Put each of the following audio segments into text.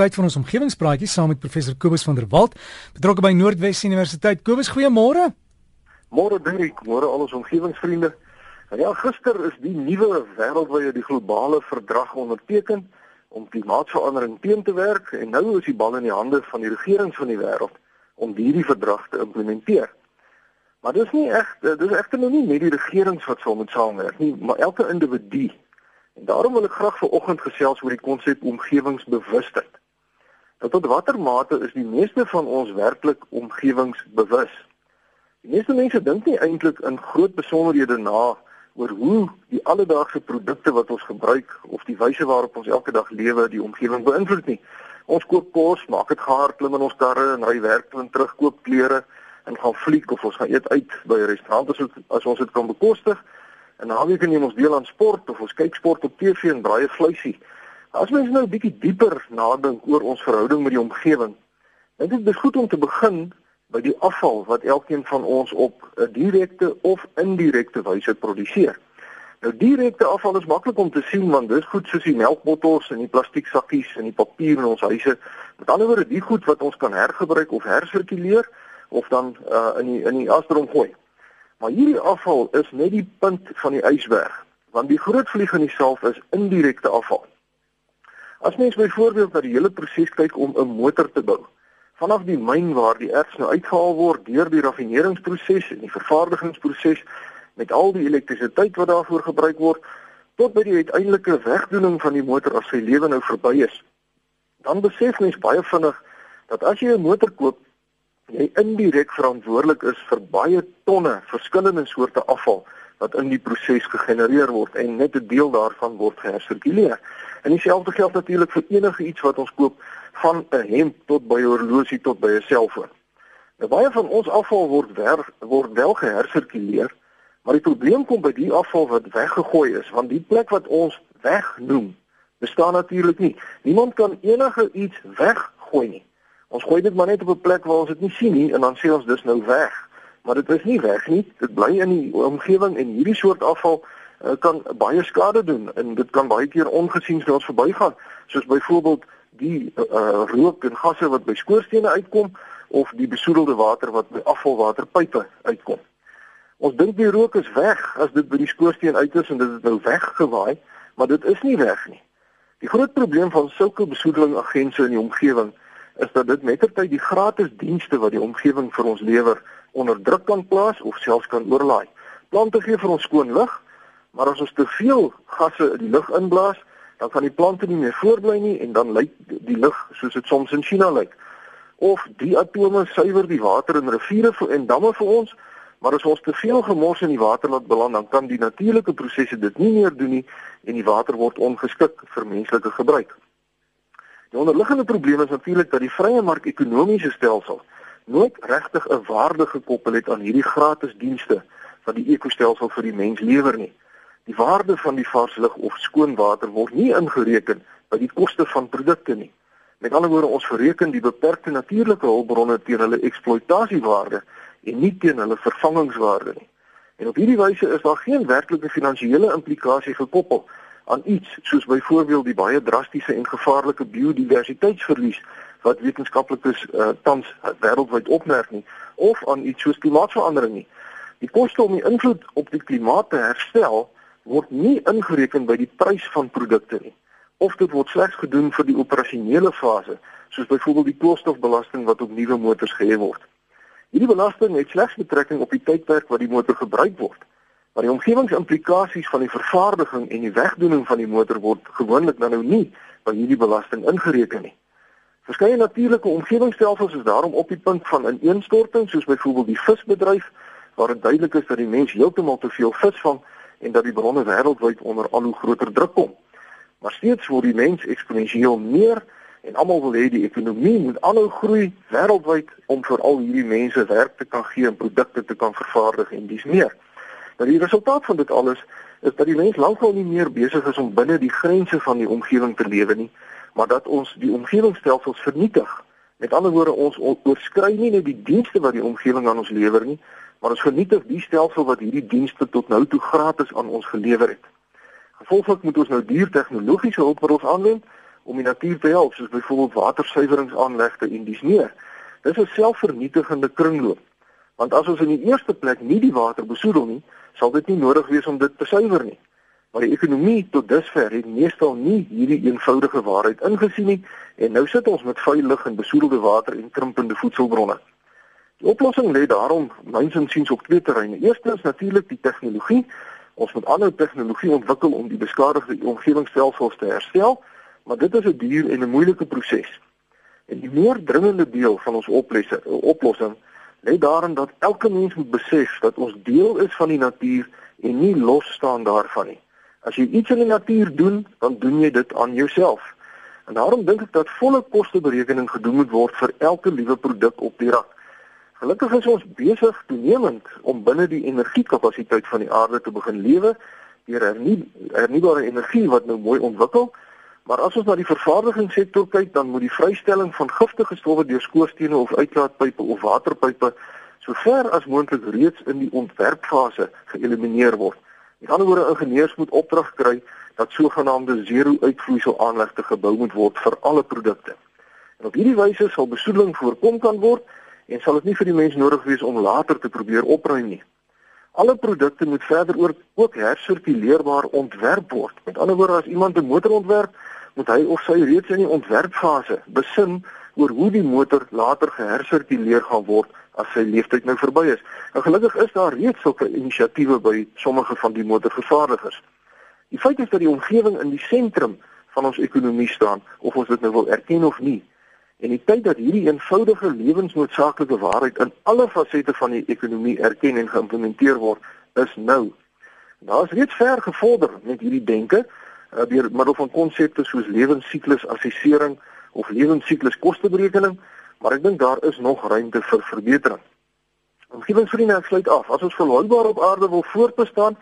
Tyd van ons omgewingspraatjie saam met professor Kobus van der Walt, betrokke by Noordwes Universiteit. Kobus, goeiemôre. Môre Dirk, môre al ons omgewingsvriende. Ja, gister is die nuwe wêreldwye die globale verdrag onderteken om klimaatsverandering teen te werk en nou is die bal in die hande van die regerings van die wêreld om hierdie verdrag te implementeer. Maar dis nie reg, dis egter nou nie net die regerings wat sal moet saamwerk nie, maar elke individu. En daarom wil ek graag vanoggend gesels oor die konsep omgewingsbewustheid. Nou tot watter mate is die meeste van ons werklik omgewingsbewus? Die meeste mense dink nie eintlik in groot besonderhede na oor hoe die alledaagse produkte wat ons gebruik of die wyse waarop ons elke dag lewe die omgewing beïnvloed nie. Ons koop kos, maak dit gaar, klim in ons karre en ry werk toe en terug koop klere en gaan fliek of ons gaan eet uit by 'n restaurant as, as ons dit kan bekostig. En kan jy ons deel aan sport of ons kyk sport op TV en braai vleisie. As mens nou 'n bietjie dieper nadink oor ons verhouding met die omgewing, dink ek dit is goed om te begin by die afval wat elkeen van ons op 'n direkte of indirekte wyse produseer. Nou direkte afval is maklik om te sien want dis goed soos die melkbottels en die plastiek sakkies en die papier in ons huise. Met ander woorde, die goed wat ons kan hergebruik of hersirkuleer of dan uh, in die in die asdrom gooi. Maar hierdie afval is net die punt van die ysberg, want die groot vlieg in die self is indirekte afval. As mens byvoorbeeld na die hele proses kyk om 'n motor te bou, vanaf die myn waar die erts nou uitgehaal word deur die raffineringsproses en die vervaardigingsproses met al die elektrisiteit wat daarvoor gebruik word tot by die uiteindelike wegdoening van die motor as sy lewe nou verby is, dan besef mens baie vinnig dat as jy 'n motor koop, jy indirek verantwoordelik is vir baie tonne verskillende soorte afval wat in die proses gegenereer word en net 'n deel daarvan word gehersirkuleer. En dieselfde geld natuurlik vir enige iets wat ons koop, van 'n hemp tot by 'n horlosie tot by 'n selfoon. Nou baie van ons afval word wer, word wel gehersirkuleer, maar die probleem kom by die afval wat weggegooi is, want die plek wat ons wegnoem, bestaan natuurlik nie. Niemand kan enige iets weggooi nie. Ons gooi dit maar net op 'n plek waar ons dit nie sien nie en dan sê ons dis nou weg maar dit is nie weg nie. Dit bly in die omgewing en hierdie soort afval uh, kan baie skade doen en dit kan baie keer ongesien vir ons verbygaan, soos byvoorbeeld die uh, rook en gasse wat by skoorstene uitkom of die besoedelde water wat by afvalwaterpype uitkom. Ons dink die rook is weg as dit by die skoorsteen uit is en dit is nou weggewaai, maar dit is nie weg nie. Die groot probleem van sulke besoedelingagente in die omgewing is dat dit mettertyd die gratis dienste wat die omgewing vir ons lewer onder druk kan plaas of selfs kan oorlaai. Plante gee vir ons skoon lug, maar as ons te veel gasse in die lug inblaas, dan kan die plante nie meer voortbly nie en dan lyk die lug soos dit soms in China lyk. Of die atome suiwer die water in riviere en damme vir ons, maar as ons te veel gemors in die water laat beland, dan kan die natuurlike prosesse dit nie meer doen nie en die water word ongeskik vir menslike gebruik. Die onderliggende probleem is natuurlik dat die vrye mark ekonomiese stelsel nooit regtig 'n waarde gekoppel het aan hierdie gratis dienste wat die ekostelsel vir die mens lewer nie. Die waarde van die vars lug of skoon water word nie ingereken by die koste van produkte nie. Met ander woorde, ons verreken die beperkte natuurlike hulpbronne teen hulle eksploitasiewaarde en nie teen hulle vervangingswaarde nie. En op hierdie wyse is daar geen werklike finansiële implikasie gekoppel aan iets soos byvoorbeeld die baie drastiese en gevaarlike biodiversiteitsverlies wat wetenskaplikes uh, tans wêreldwyd opmerk nie of aan iets soos klimaatsverandering nie. Die koste om die invloed op die klimaat te herstel word nie ingereken by die prys van produkte nie of dit word slegs gedoen vir die operasionele fase soos byvoorbeeld die koolstofbelasting wat op nuwe motors gehef word. Hierdie belasting het slegs betrekking op die tydperk wat die motor gebruik word. Maar die omgewingsimplikasies van die vervaardiging en die wegdoening van die motor word gewoonlik dan nou nie by hierdie belasting ingereken nie. Verskeie natuurlike omgewingsstelsels is daarom op die punt van ineenstorting, soos byvoorbeeld die visbedryf, waar dit duidelik is dat die mens heeltemal te veel vis vang en dat die bronne wêreldwyd onder al hoe groter druk kom. Maar steeds word die mens eksponensieel meer en almal wil hê die ekonomie moet aanhou groei wêreldwyd om vir al hierdie mense werk te kan gee en produkte te kan vervaardig en dis meer. Nou die resultaat van dit alles is dat die mens lankal nie meer besig is om binne die grense van die omgewing te lewe nie, maar dat ons die omgewingsstelsels vernietig. Met ander woorde ons oorskry nie net die dienste wat die omgewing aan ons lewer nie, maar ons vernietig die stelsel wat hierdie dienste tot nou toe gratis aan ons gelewer het. Gevolglik moet ons nou duur tegnologiese hulpmiddels aanwend om die natuur te help, soos byvoorbeeld watersuiweringsaanlegte en dis meer. Dis 'n selfvernietigende kringloop. Want as ons in die eerste plek nie die water besoedel nie, sal dit nie nodig wees om dit te suiwer nie. Maar die ekonomie tot dusver het meestal nie hierdie eenvoudige waarheid ingesien nie en nou sit ons met vuil lug en besoedelde water en krimpende voedselbronne. Die oplossing lê daarom myns insiens op twee terreine. Eerstens natuurlik die tegnologie. Ons moet ander tegnologie ontwikkel om die beskadigde omgewingsstelsels te herstel, maar dit is 'n duur en 'n moeilike proses. En die meer dringende deel van ons oplossing lê daarin dat elke mens moet besef dat ons deel is van die natuur en nie los staan daarvan nie. As jy iets in die natuur doen, dan doen jy dit aan jouself. En daarom dink ek dat volle kosteberekening gedoen moet word vir elke liewe produk op die rak. Gelukkig is ons besig toenemend om binne die energiekapasiteit van die aarde te begin lewe deur hernie, hernubare energie wat nou mooi ontwikkel. Maar as ons na die vervaardigingssektor kyk, dan moet die vrystelling van giftige stowwe deur skoorstene of uitlaatpype of waterpype sover as moontlik reeds in die ontwerpfase geëlimineer word. Met ander woorde, ingenieurs moet opdrag kry dat sogenaamde zero-uitvloeisel aanlegte gebou moet word vir alle produkte. En op hierdie wyse sal besoedeling voorkom kan word en sal dit nie vir die mens nodig wees om later te probeer opruim nie. Alle produkte moet verder ook ook hersirkuleerbaar ontwerp word. Met ander woorde, as iemand 'n motor ontwerp, moet hy of sy reeds in die ontwerpfase besin oor hoe die motor later gehersirkuleer gaan word as sy lewensduur nou verby is. En gelukkig is daar reeds sulke inisiatiewe by sommige van die motorvervaardigers. Die feit is dat die omgewing in die sentrum van ons ekonomie staan, of ons dit nou wil erken of nie. En die tyd dat hierdie eenvoudige lewensnoodsaaklike waarheid in alle fasette van die ekonomie erken en geïmplementeer word, is nou. Daar is reeds ver gevorder met hierdie denke uh, deur middel van konsepte soos lewensiklus assessering of lewensiklus kosteberekening, maar ek dink daar is nog ruimte vir verbetering. Omgewingsvriende ek sluit af. As ons volhoubaar op aarde wil voortbestaan,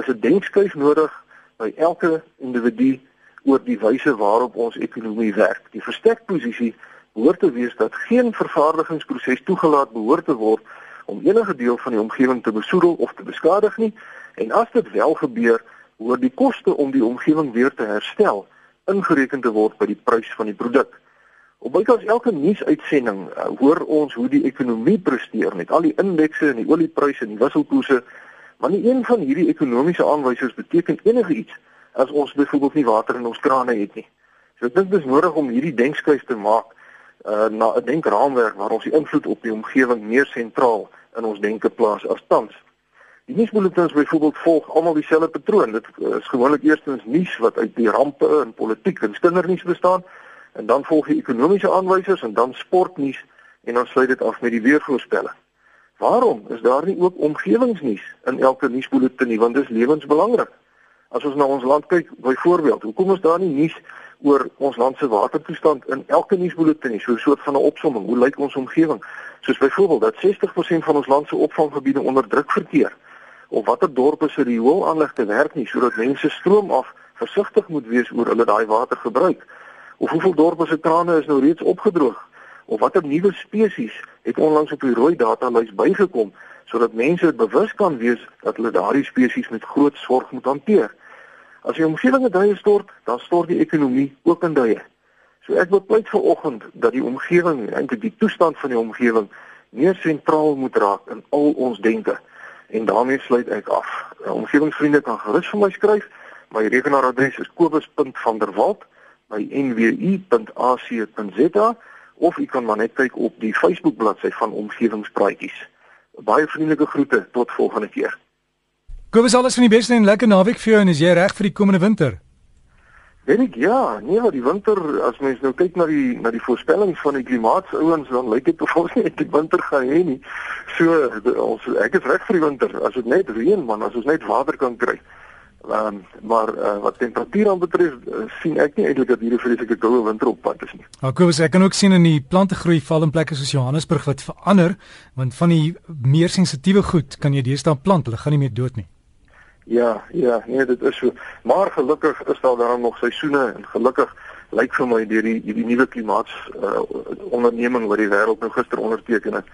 is 'n denkskuif nodig by elke individu oor die wyse waarop ons ekonomie werk. Die verstekposisie behoort te wees dat geen vervaardigingsproses toegelaat behoort te word om enige deel van die omgewing te besoedel of te beskadig nie en as dit wel gebeur, hoor die koste om die omgewing weer te herstel ingereken te word by die prys van die produk. Op bykans elke nuusuitsending uh, hoor ons hoe die ekonomie presteer met al die indekse en die oliepryse en die wisselkoerse, maar nie een van hierdie ekonomiese aanwysers beteken enige iets as ons byvoorbeeld nie water in ons krane het nie. So ek dink dis nodig om hierdie denkskuif te maak uh, na 'n denkraamwerk waar ons die invloed op die omgewing meer sentraal in ons denke plaas as tans. Die nuusbulletins byvoorbeeld volg almal dieselfde patroon. Dit is gewoonlik eerstens nuus wat uit die rampe en politiek en kindernuus bestaan en dan volg die ekonomiese aanwysers en dan sportnuus en dan sluit dit af met die weervoorspelling. Waarom is daar nie ook omgewingsnuus in elke nuusbulletin nie want dit is lewensbelangrik. As ons na ons land kyk, byvoorbeeld, hoekom is daar nie nuus oor ons land se watertoestand in elke nuusbulletin, so 'n soort van 'n opsomming. Hoe lyk ons omgewing? Soos byvoorbeeld dat 60% van ons land se opvanggebiede onder druk verkeer of watter dorpe se rioolaanlegte werk nie sodat mense stroom af versigtig moet wees oor hulle daai water gebruik. Of hoeveel dorpe se krane is nou reeds opgedroog? Of watter nuwe spesies het onlangs op die rooi datalys bygekom sodat mense bewus kan wees dat hulle daardie spesies met groot sorg moet hanteer? As die omgewing in duie stort, dan stort die ekonomie ook in duie. So ek wil pleit vir oggend dat die omgewing, eintlik die toestand van die omgewing meer sentraal moet raak in al ons denke. En daarmee sluit ek af. Nou, omgewingsvriende kan gerus vir my skryf. My rekenaaradres is kobus.vanderwalt@nwu.ac.za of u kan maar net kyk op die Facebook bladsy van Omgewingspraatjies. Baie vriendelike groete tot volgende keer. Kobus alles van die beste en lekker naweek vir jou en is jy reg vir die komende winter? Weet ek ja, nee, maar die winter as mens nou kyk na die na die voorspellings van die klimaatsouens dan lyk dit of ons net die winter gaan hê nie. So ons ek is reg vir die winter as dit net reën man, as ons net water kan kry. Um, maar uh, wat temperatuur aanbetref uh, sien ek nie eintlik dat hierdie vreeslike koue winter op pad is nie. Maar Kobus, ek kan ook sien in die plante groei val in plekke soos Johannesburg wat verander want van die meer sensitiewe goed kan jy deesdae plant, hulle gaan nie meer dood nie. Ja, ja, nee, dit is so. Maar gelukkig is daar dan nog seisoene en gelukkig lyk vir my deur die hierdie nuwe klimaats uh, onderneming wat die wêreld nou gister onderteken het.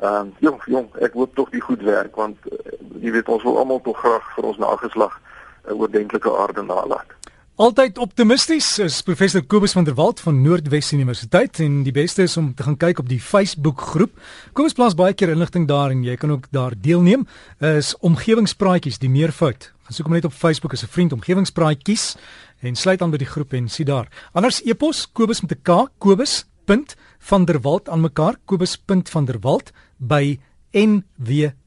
Ehm uh, jong, jong, ek hoop tog die goed werk want uh, jy weet ons wil almal tog graag vir ons nageslag 'n uh, oordentlike aarde nalaat. Altyd optimisties is professor Kobus van der Walt van Noordwes Universiteit en die beste is om te gaan kyk op die Facebook groep. Kobus plaas baie keer inligting daar en jy kan ook daar deelneem. Is omgewingspraatjies die meervoud. Gaan soek hom net op Facebook as 'n vriend omgewingspraatjies en sluit aan by die groep en sien daar. Anders e-pos Kobus met 'n K, Kobus.vanderwalt aan mekaar, Kobus.vanderwalt by nwu.ac.za